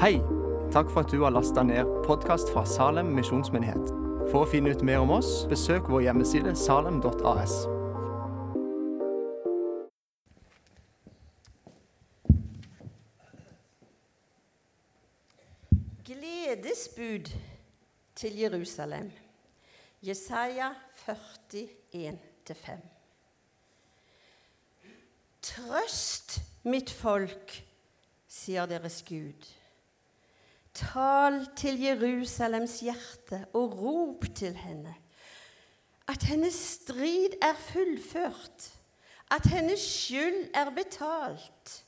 Hei! Takk for at du har lasta ned podkast fra Salem misjonsmyndighet. For å finne ut mer om oss, besøk vår hjemmeside salem.as. Gledesbud til Jerusalem. Jesaja 41-5. Trøst, mitt folk, sier deres Gud. Tal til Jerusalems hjerte og rop til henne. At hennes strid er fullført, at hennes skyld er betalt.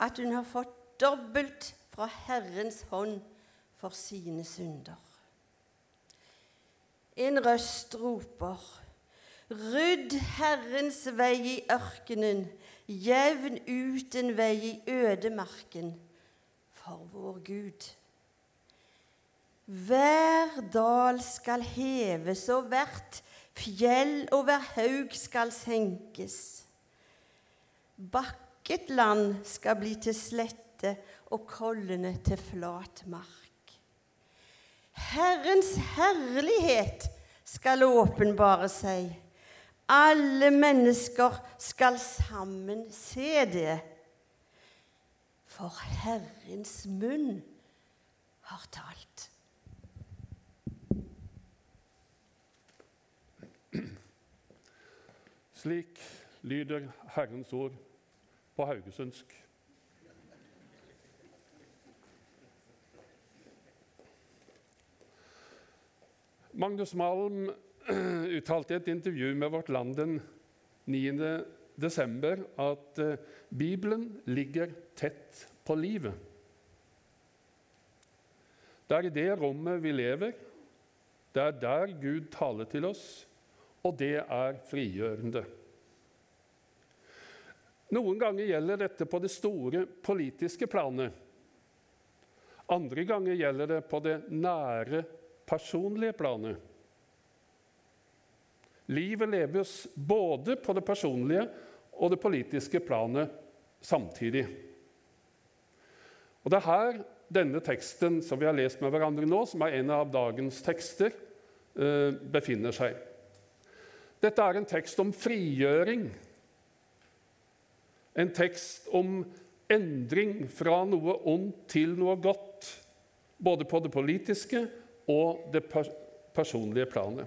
At hun har fått dobbelt fra Herrens hånd for sine synder. En røst roper, rydd Herrens vei i ørkenen, jevn ut en vei i ødemarken for vår Gud. Hver dal skal heves, og hvert fjell og hver haug skal senkes. Bakket land skal bli til slette og kollene til flat mark. Herrens herlighet skal åpenbare seg. Alle mennesker skal sammen se det. For Herrens munn har talt. Slik lyder Herrens ord på haugesundsk. Magnus Malm uttalte i et intervju med Vårt Land den 9. desember at eh, Bibelen ligger tett på livet. Det er i det rommet vi lever. Det er der Gud taler til oss, og det er frigjørende. Noen ganger gjelder dette på det store politiske planet. Andre ganger gjelder det på det nære, personlige planet. Livet leves både på det personlige og det politiske planet samtidig. Og Det er her denne teksten som vi har lest med hverandre nå, som er en av dagens tekster, eh, befinner seg. Dette er en tekst om frigjøring. En tekst om endring fra noe ondt til noe godt. Både på det politiske og det personlige planet.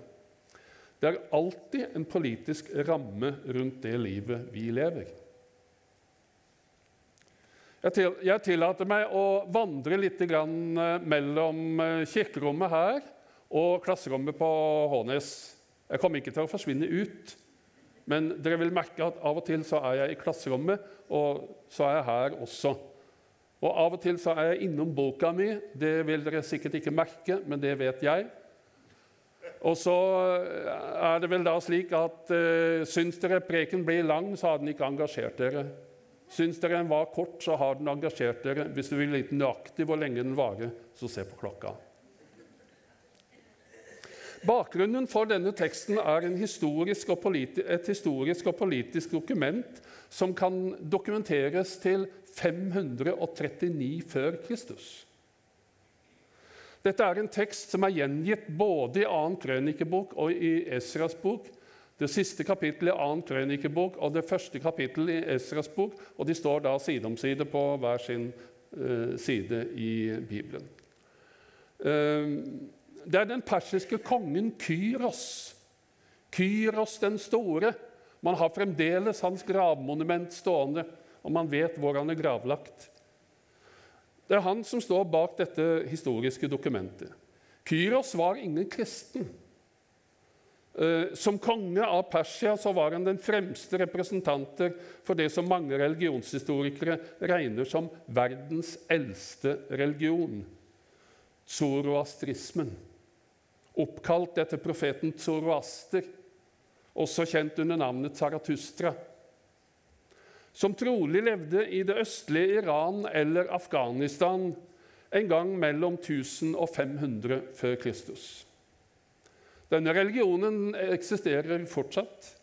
Det er alltid en politisk ramme rundt det livet vi lever. Jeg tillater meg å vandre litt mellom eh, kirkerommet her og klasserommet på Hånes. Jeg kommer ikke til å forsvinne ut, men dere vil merke at av og til så er jeg i klasserommet, og så er jeg her også. Og Av og til så er jeg innom boka mi. Det vil dere sikkert ikke merke, men det vet jeg. Og så er det vel da slik at uh, syns dere preken blir lang, så har den ikke engasjert dere. Syns dere den var kort, så har den engasjert dere. Hvis du vil vite nøyaktig hvor lenge den varer, så se på klokka. Bakgrunnen for denne teksten er historisk et historisk og politisk dokument som kan dokumenteres til 539 før Kristus. Dette er en tekst som er gjengitt både i 2. krønikebok og i Esras bok. Det siste kapittelet i 2. krønikebok og det første kapittelet i Esras bok. Og de står da side om side på hver sin uh, side i Bibelen. Uh, det er den persiske kongen Kyros. Kyros den store. Man har fremdeles hans gravmonument stående, og man vet hvor han er gravlagt. Det er han som står bak dette historiske dokumentet. Kyros var ingen kristen. Eh, som konge av Persia så var han den fremste representanter for det som mange religionshistorikere regner som verdens eldste religion, zoroastrismen. Oppkalt etter profeten Zoroaster, også kjent under navnet Zarathustra som trolig levde i det østlige Iran eller Afghanistan en gang mellom 1000 og 500 før Kristus. Denne religionen eksisterer fortsatt.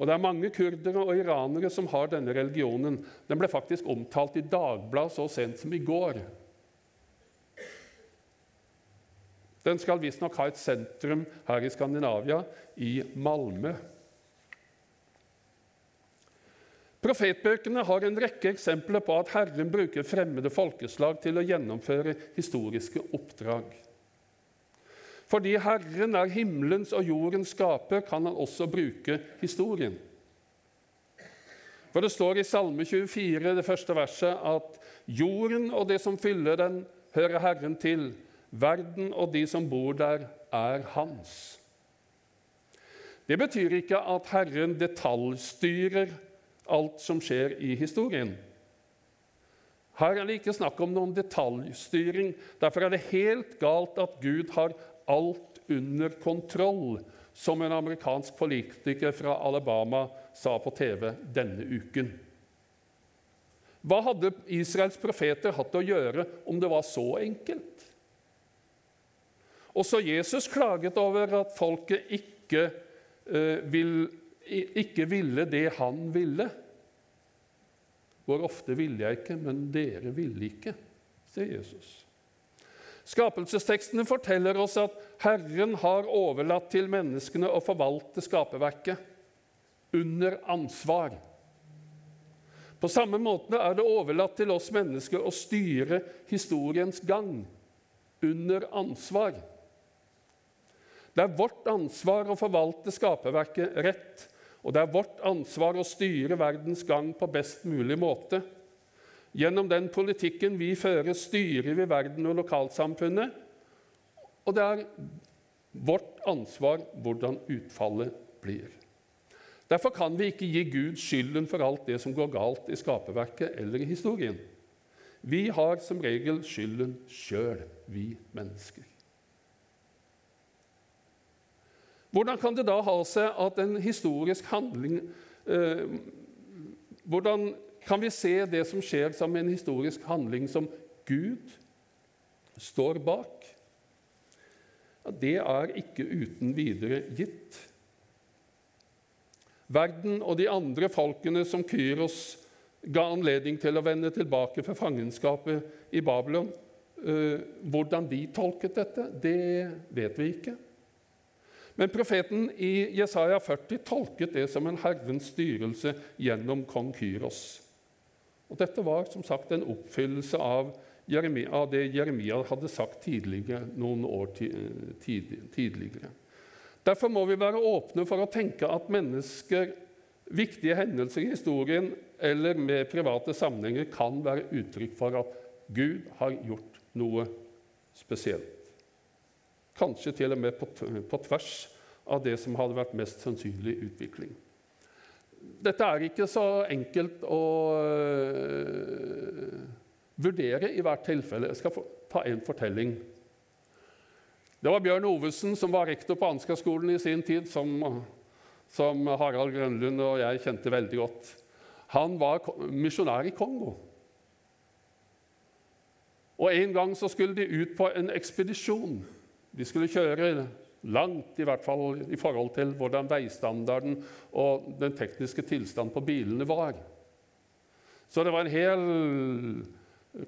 Og det er mange kurdere og iranere som har denne religionen. Den ble faktisk omtalt i Dagbladet så sent som i går. Den skal visstnok ha et sentrum her i Skandinavia, i Malmö. Profetbøkene har en rekke eksempler på at Herren bruker fremmede folkeslag til å gjennomføre historiske oppdrag. Fordi Herren er himmelens og jordens skaper, kan han også bruke historien. For det står i Salme 24, det første verset, at jorden og det som fyller den, hører Herren til. Verden og de som bor der, er hans. Det betyr ikke at Herren detaljstyrer alt som skjer i historien. Her er det ikke snakk om noen detaljstyring. Derfor er det helt galt at Gud har alt under kontroll, som en amerikansk politiker fra Alabama sa på TV denne uken. Hva hadde Israels profeter hatt å gjøre om det var så enkelt? Også Jesus klaget over at folket ikke, eh, vil, ikke ville det han ville. Hvor ofte ville jeg ikke, men dere ville ikke, sier Jesus. Skapelsestekstene forteller oss at Herren har overlatt til menneskene å forvalte skaperverket under ansvar. På samme måte er det overlatt til oss mennesker å styre historiens gang under ansvar. Det er vårt ansvar å forvalte skaperverket rett, og det er vårt ansvar å styre verdens gang på best mulig måte. Gjennom den politikken vi fører, styrer vi verden og lokalsamfunnet. Og det er vårt ansvar hvordan utfallet blir. Derfor kan vi ikke gi Gud skylden for alt det som går galt i skaperverket eller i historien. Vi har som regel skylden sjøl, vi mennesker. Hvordan kan det da ha seg at en historisk handling eh, Hvordan kan vi se det som skjer som en historisk handling som Gud står bak? Ja, det er ikke uten videre gitt. Verden og de andre folkene som Kyros ga anledning til å vende tilbake fra fangenskapet i Babylon, eh, hvordan de tolket dette, det vet vi ikke. Men profeten i Jesaja 40 tolket det som en Herrens styrelse gjennom kong Kyros. Og Dette var som sagt en oppfyllelse av, Jeremia, av det Jeremia hadde sagt tidligere, noen år tidligere. Derfor må vi være åpne for å tenke at mennesker, viktige hendelser i historien eller med private sammenhenger kan være uttrykk for at Gud har gjort noe spesielt. Kanskje til og med på, tvers av det som hadde vært mest sannsynlig utvikling dette er ikke så enkelt å uh, vurdere i hvert tilfelle. Jeg skal ta en fortelling. Det var Bjørn Ovesen som var rektor på Ansgar-skolen i sin tid, som, som, Harald Grønlund og jeg kjente veldig godt. Han var misjonær i Kongo. Og En gang så skulle de ut på en ekspedisjon. De skulle kjøre Langt, i hvert fall i forhold til hvordan veistandarden og den tekniske tilstanden på bilene var. Så det var en hel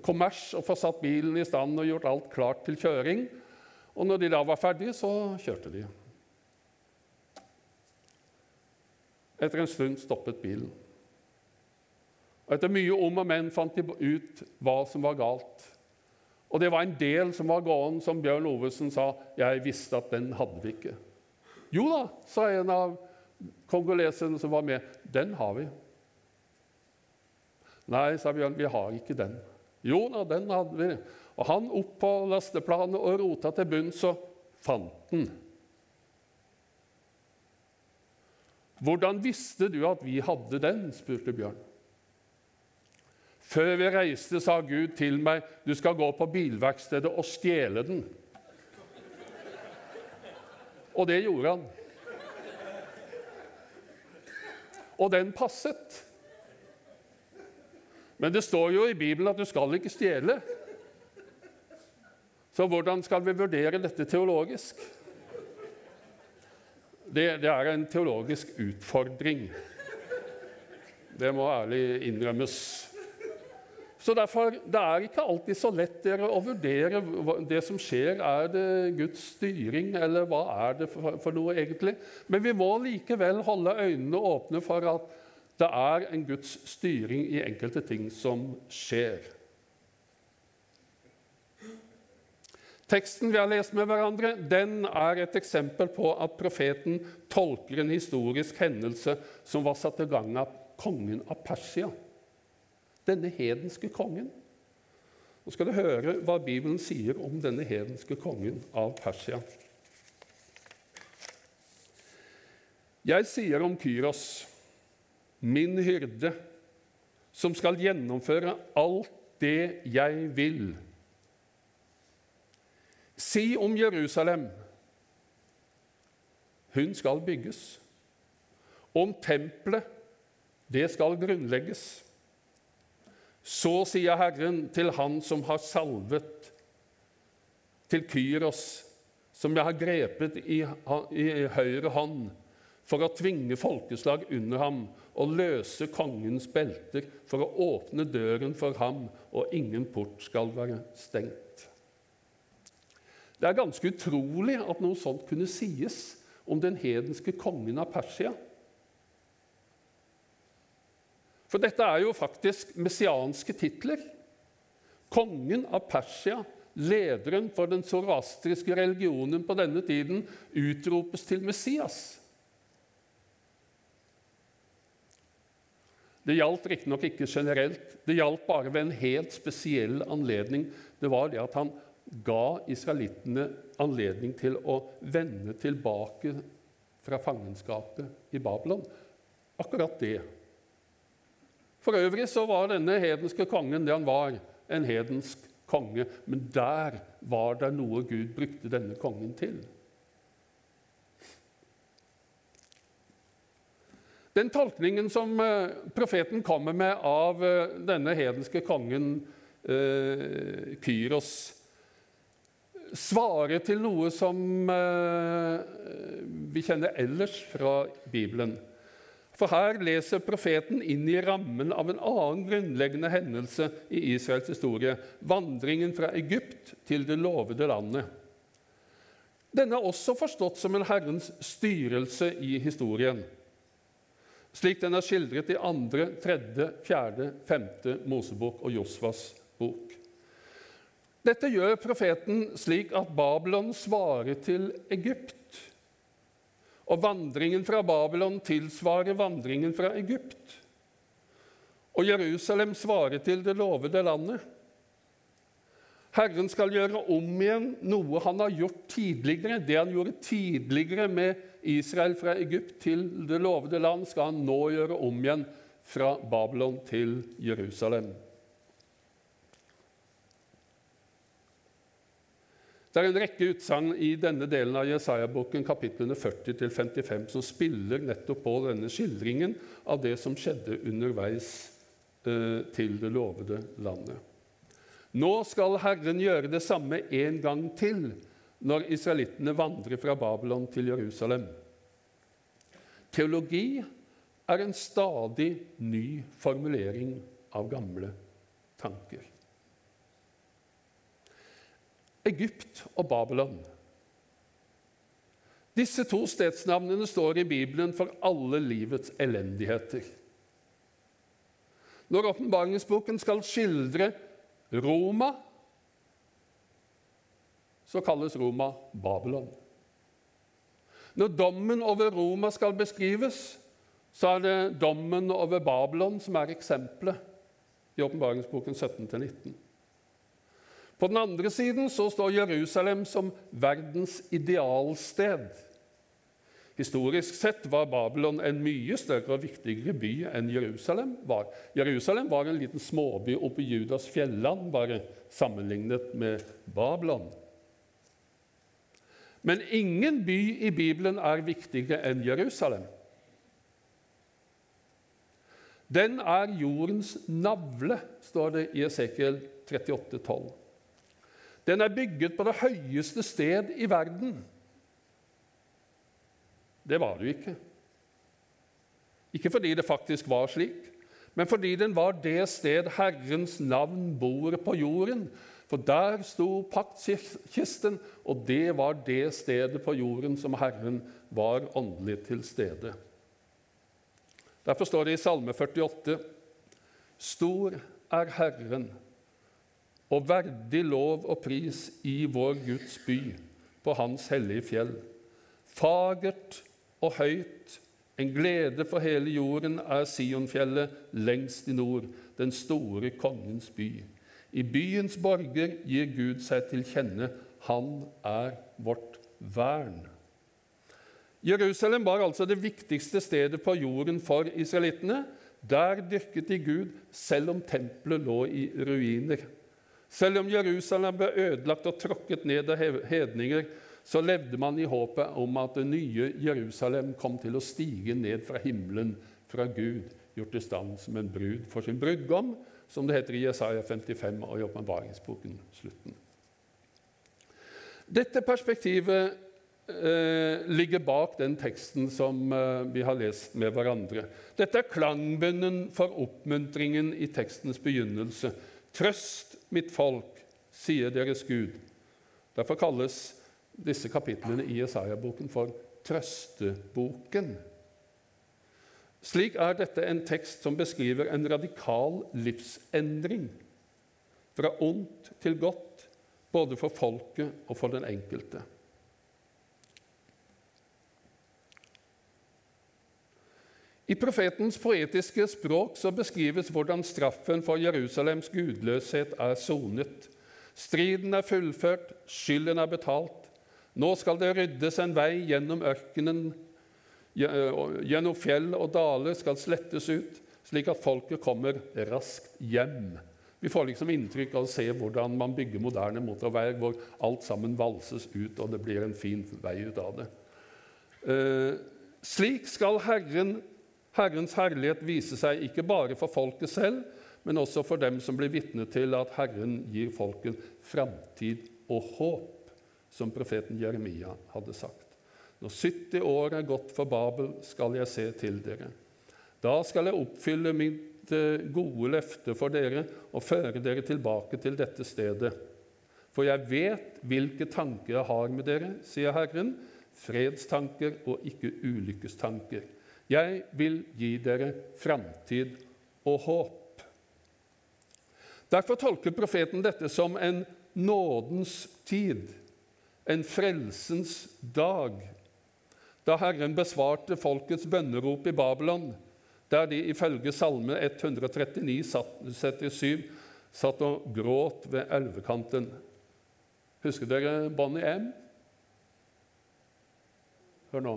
kommers å få satt bilen i stand og gjort alt klart til kjøring. Og når de da var ferdige, så kjørte de. Etter en stund stoppet bilen. Og Etter mye om og men fant de ut hva som var galt. Og det var en del som var gående, som Bjørn Ovesen sa. Jeg visste at den hadde vi ikke. Jo da, sa en av kongoleserne som var med. Den har vi. Nei, sa Bjørn, vi har ikke den. Jo da, den hadde vi. Og han opp på lasteplanet og rota til bunns og fant den. Hvordan visste du at vi hadde den? spurte Bjørn. Før vi reiste, sa Gud til meg, 'Du skal gå på bilverkstedet og stjele den.' Og det gjorde han. Og den passet. Men det står jo i Bibelen at du skal ikke stjele. Så hvordan skal vi vurdere dette teologisk? Det, det er en teologisk utfordring. Det må ærlig innrømmes. Så derfor, Det er ikke alltid så lett dere å vurdere det som skjer. Er det Guds styring, eller hva er det for, for noe egentlig? Men vi må likevel holde øynene åpne for at det er en Guds styring i enkelte ting som skjer. Teksten vi har lest med hverandre, den er et eksempel på at profeten tolker en historisk hendelse som var satt i gang av kongen av Persia. Denne hedenske kongen. Nå skal du høre hva Bibelen sier om denne hedenske kongen av Persia. Jeg sier om Kyros, min hyrde, som skal gjennomføre alt det jeg vil Si om Jerusalem hun skal bygges. Om tempelet, det skal grunnlegges. Så sier Herren til Han som har salvet, til Kyros, som jeg har grepet i, i høyre hånd, for å tvinge folkeslag under ham og løse kongens belter, for å åpne døren for ham, og ingen port skal være stengt. Det er ganske utrolig at noe sånt kunne sies om den hedenske kongen av Persia. For dette er jo faktisk messianske titler. Kongen av Persia, lederen for den sorastriske religionen på denne tiden, utropes til Messias. Det gjaldt riktignok ikke generelt, det gjaldt bare ved en helt spesiell anledning. Det var det at han ga israelittene anledning til å vende tilbake fra fangenskapet i Babylon. Akkurat det. For øvrig så var denne hedenske kongen det han var, en hedensk konge. Men der var det noe Gud brukte denne kongen til. Den tolkningen som eh, profeten kommer med av eh, denne hedenske kongen eh, Kyros, svarer til noe som vi kjenner ellers fra Bibelen. For her leser profeten inn i rammen av en annen grunnleggende hendelse i Israels historie vandringen fra Egypt til det lovede landet. Denne er også forstått som en Herrens styrelse i historien, slik den er skildret i 2., 3., 4., 5. Mosebok og Josvas bok. Dette gjør profeten slik at Babylon svarer til Egypt. Og vandringen fra Babylon tilsvarer vandringen fra Egypt. Og Jerusalem svarer til det lovede landet. Herren skal gjøre om igjen noe han har gjort tidligere. Det han gjorde tidligere med Israel fra Egypt til det lovede land, skal han nå gjøre om igjen fra Babylon til Jerusalem. Det er en rekke utsagn i denne delen av Jesaja-boken, kapitlene 40-55, som spiller nettopp på denne skildringen av det som skjedde underveis eh, til det lovede landet. Nå skal Herren gjøre det samme en gang til når israelittene vandrer fra Babylon til Jerusalem. Teologi er en stadig ny formulering av gamle tanker. Egypt og Babylon. Disse to stedsnavnene står i Bibelen for alle livets elendigheter. Når åpenbaringsboken skal skildre Roma, så kalles Roma Babylon. Når dommen over Roma skal beskrives, så er det dommen over Babylon som er eksempelet i åpenbaringsboken 17-19. På den andre siden så står Jerusalem som verdens idealsted. Historisk sett var Babylon en mye større og viktigere by enn Jerusalem var. Jerusalem var en liten småby oppe i Judas fjelland, bare sammenlignet med Babylon. Men ingen by i Bibelen er viktigere enn Jerusalem. Den er jordens navle, står det i Esekiel 38, 12. Den er bygget på det høyeste sted i verden. Det var det jo ikke. Ikke fordi det faktisk var slik, men fordi den var det sted Herrens navn bor på jorden. For der sto paktkisten, og det var det stedet på jorden som Herren var åndelig til stede. Derfor står det i Salme 48.: Stor er Herren, og verdig lov og pris i vår Guds by, på Hans hellige fjell. Fagert og høyt, en glede for hele jorden, er Sionfjellet lengst i nord, den store kongens by. I byens borger gir Gud seg til kjenne. Han er vårt vern. Jerusalem var altså det viktigste stedet på jorden for israelittene. Der dyrket de Gud, selv om tempelet lå i ruiner. Selv om Jerusalem ble ødelagt og tråkket ned av hedninger, så levde man i håpet om at det nye Jerusalem kom til å stige ned fra himmelen, fra Gud, gjort i stand som en brud for sin brudgom, som det heter i Jesaja 55 og i åpenbaringsboken slutten. Dette perspektivet eh, ligger bak den teksten som eh, vi har lest med hverandre. Dette er klangbunnen for oppmuntringen i tekstens begynnelse. Trøst, mitt folk, sier deres Gud. Derfor kalles disse kapitlene i Jesaja-boken for trøsteboken. Slik er dette en tekst som beskriver en radikal livsendring. Fra ondt til godt, både for folket og for den enkelte. I profetens poetiske språk så beskrives hvordan straffen for Jerusalems gudløshet er sonet. Striden er fullført, skylden er betalt. Nå skal det ryddes en vei gjennom ørkenen, gjennom fjell og daler skal slettes ut, slik at folket kommer raskt hjem. Vi får liksom inntrykk av å se hvordan man bygger moderne motorveier hvor alt sammen valses ut, og det blir en fin vei ut av det. Eh, slik skal Herren, Herrens herlighet viser seg ikke bare for folket selv, men også for dem som blir vitne til at Herren gir folket framtid og håp som profeten Jeremia hadde sagt. Når 70 år er gått for Babel, skal jeg se til dere. Da skal jeg oppfylle mitt eh, gode løfte for dere og føre dere tilbake til dette stedet. For jeg vet hvilke tanker jeg har med dere, sier Herren, fredstanker og ikke ulykkestanker. Jeg vil gi dere framtid og håp. Derfor tolker profeten dette som en nådens tid en frelsens dag, da Herren besvarte folkets bønnerop i Babylon, der de ifølge Salme 139, 77 satt og gråt ved elvekanten. Husker dere Bonnie M? Hør nå.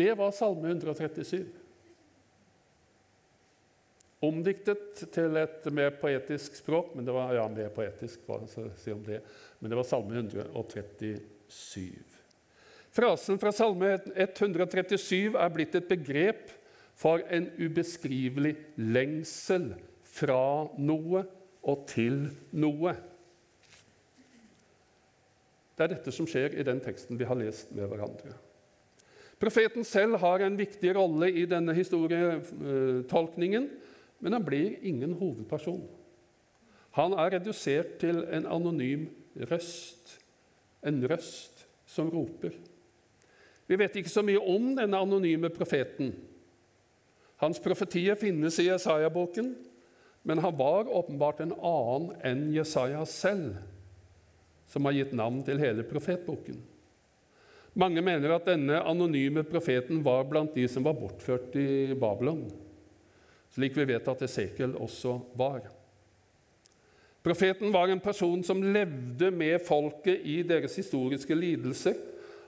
Det var Salme 137. Omdiktet til et mer poetisk språk, men det var ja, mer poetisk, for å si om det. Men det var Salme 137. Frasen fra Salme 137 er blitt et begrep for en ubeskrivelig lengsel fra noe og til noe. Det er dette som skjer i den teksten vi har lest med hverandre. Profeten selv har en viktig rolle i denne historietolkningen, men han blir ingen hovedperson. Han er redusert til en anonym røst, en røst som roper. Vi vet ikke så mye om denne anonyme profeten. Hans profetier finnes i Jesaja-boken, men han var åpenbart en annen enn Jesaja selv, som har gitt navn til hele profetboken. Mange mener at denne anonyme profeten var blant de som var bortført i Babylon, slik vi vet at Esekiel også var. Profeten var en person som levde med folket i deres historiske lidelser.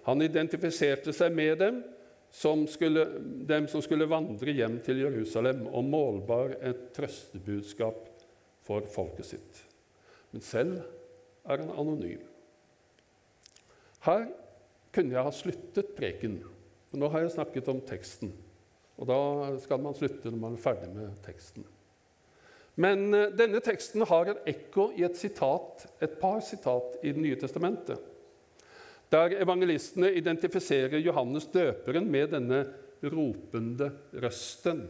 Han identifiserte seg med dem som skulle, dem som skulle vandre hjem til Jerusalem, og målbar et trøstebudskap for folket sitt. Men selv er han anonym. Her kunne jeg ha sluttet preken. Nå har jeg snakket om teksten, og da skal man slutte når man er ferdig med teksten. Men eh, denne teksten har et ekko i et, sitat, et par sitat i Det nye testamentet, der evangelistene identifiserer Johannes døperen med denne ropende røsten.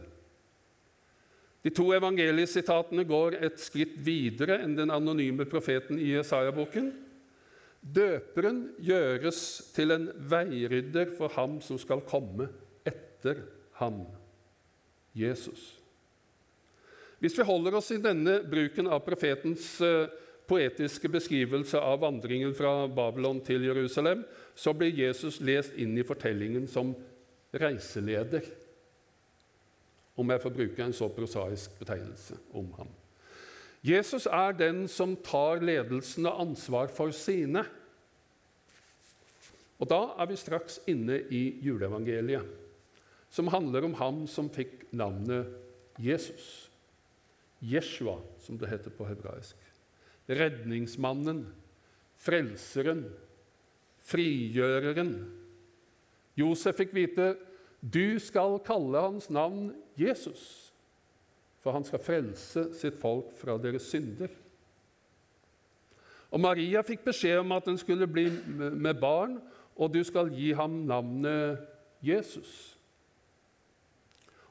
De to evangeliesitatene går et skritt videre enn den anonyme profeten i Jesaja-boken. Døperen gjøres til en veirydder for ham som skal komme etter ham, Jesus. Hvis vi holder oss i denne bruken av profetens eh, poetiske beskrivelse av vandringen fra Babylon til Jerusalem, så blir Jesus lest inn i fortellingen som reiseleder, om jeg får bruke en så prosaisk betegnelse om ham. Jesus er den som tar ledelsen og ansvar for sine. Og Da er vi straks inne i juleevangeliet, som handler om ham som fikk navnet Jesus. Jeshua, som det heter på hebraisk. Redningsmannen, frelseren, frigjøreren. Josef fikk vite du skal kalle hans navn Jesus for han skal frelse sitt folk fra deres synder. Og Maria fikk beskjed om at hun skulle bli med barn, og du skal gi ham navnet Jesus.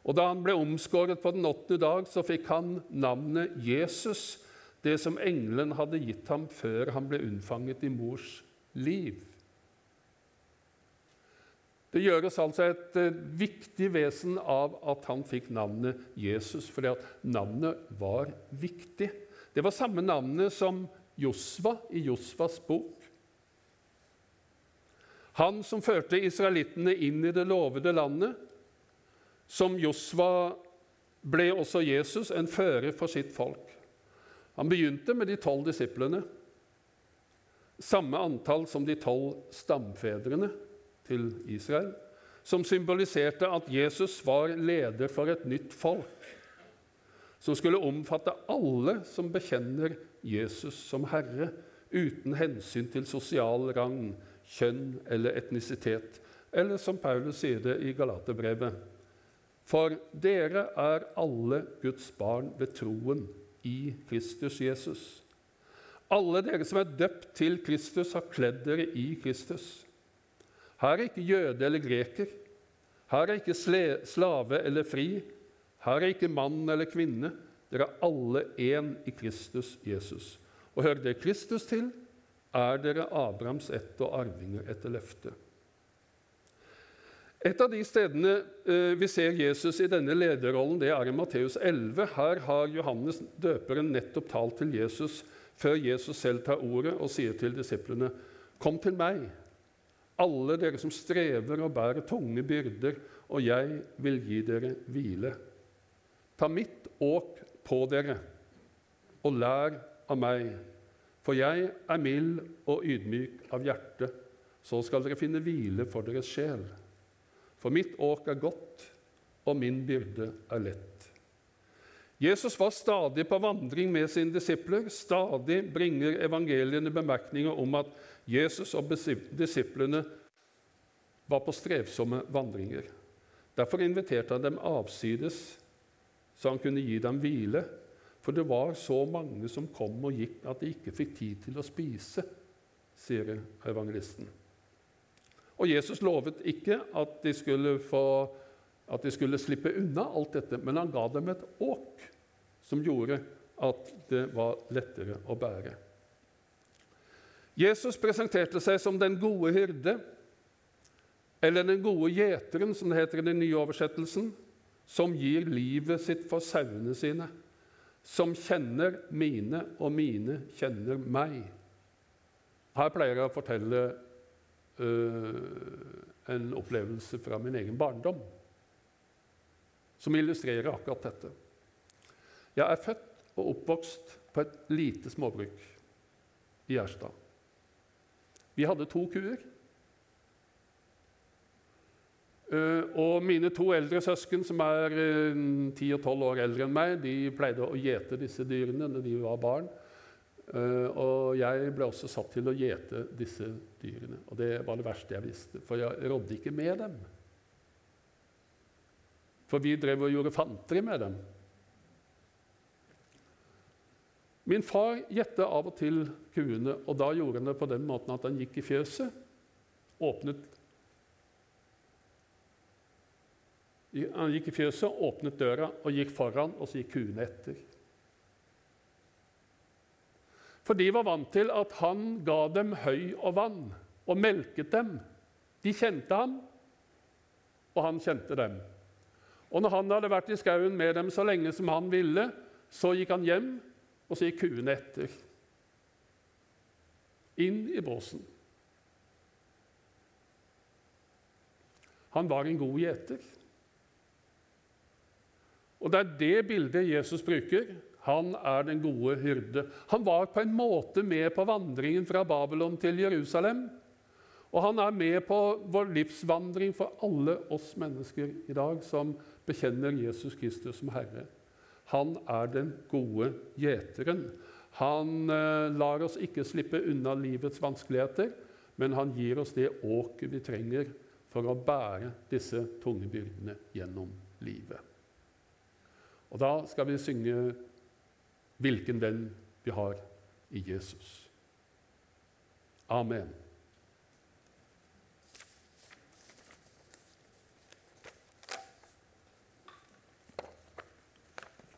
Og Da han ble omskåret på den åttende dag, så fikk han navnet Jesus, det som engelen hadde gitt ham før han ble unnfanget i mors liv. Det gjøres altså et eh, viktig vesen av at han fikk navnet Jesus, fordi at navnet var viktig. Det var samme navnet som Josva i Josvas bok. Han som førte israelittene inn i det lovede landet. Som Josva ble også Jesus en fører for sitt folk. Han begynte med de tolv disiplene, samme antall som de tolv stamfedrene til Israel, som symboliserte at Jesus var leder for et nytt folk, som skulle omfatte alle som bekjenner Jesus som Herre, uten hensyn til sosial rang, kjønn eller etnisitet, eller som Paulus sier det i Galaterbrevet. For dere er alle Guds barn ved troen i Kristus Jesus. Alle dere som er døpt til Kristus, har kledd dere i Kristus. Her er ikke jøde eller greker. Her er ikke slave eller fri. Her er ikke mann eller kvinne. Dere er alle én i Kristus Jesus. Og hører det Kristus til, er dere Abrahams ett og arvinger etter løftet. Et av de stedene eh, vi ser Jesus i denne lederrollen, det er i Matteus 11. Her har Johannes døperen nettopp talt til Jesus før Jesus selv tar ordet og sier til disiplene.: Kom til meg, alle dere som strever og bærer tunge byrder, og jeg vil gi dere hvile. Ta mitt åk på dere, og lær av meg, for jeg er mild og ydmyk av hjerte. Så skal dere finne hvile for deres sjel. For mitt åk er godt, og min byrde er lett. Jesus var stadig på vandring med sine disipler. Stadig bringer evangeliene bemerkninger om at Jesus og disiplene var på strevsomme vandringer. Derfor inviterte han dem avsides, så han kunne gi dem hvile. For det var så mange som kom og gikk at de ikke fikk tid til å spise. sier evangelisten. Og Jesus lovet ikke at de skulle, få, at de skulle slippe unna alt dette, men han ga dem et åk som gjorde at det var lettere å bære. Jesus presenterte seg som den gode hyrde, eller den gode gjeteren, som det heter i den nye oversettelsen, som gir livet sitt for sauene sine, som kjenner mine, og mine kjenner meg. Her pleier jeg å fortelle uh, en opplevelse fra min egen barndom som illustrerer akkurat dette. Jeg er født og oppvokst på et lite småbruk i Gjerstad. Vi hadde to kuer. Uh, og mine to eldre søsken, som er ti uh, og tolv år eldre enn meg, de pleide å gjete disse dyrene når de var barn. Uh, og jeg ble også satt til å gjete disse dyrene. Og det var det verste jeg visste, for jeg rådde ikke med dem. For vi drev og gjorde fanteri med dem. Min far gjette av og til kuene, og da gjorde han det på den måten at han gikk i fjøset, åpnet Han gikk i fjøset, åpnet døra og gikk foran, og så gikk kuene etter. For de var vant til at han ga dem høy og vann og melket dem. De kjente ham, og han kjente dem. Og når han hadde vært i skauen med dem så lenge som han ville, så gikk han hjem og så gikk kuene etter. Inn i båsen. Han var en god gjeter. Og det er det bildet Jesus bruker. Han er den gode hyrde. Han var på en måte med på vandringen fra Babylon til Jerusalem. Og han er med på vår livsvandring for alle oss mennesker i dag som bekjenner Jesus Kristus som Herre. Han er den gode gjeteren. Han eh, lar oss ikke slippe unna livets vanskeligheter, men han gir oss det åket vi trenger for å bære disse tunge byrdene gjennom livet. Og da skal vi synge 'Hvilken venn vi har i Jesus'. Amen.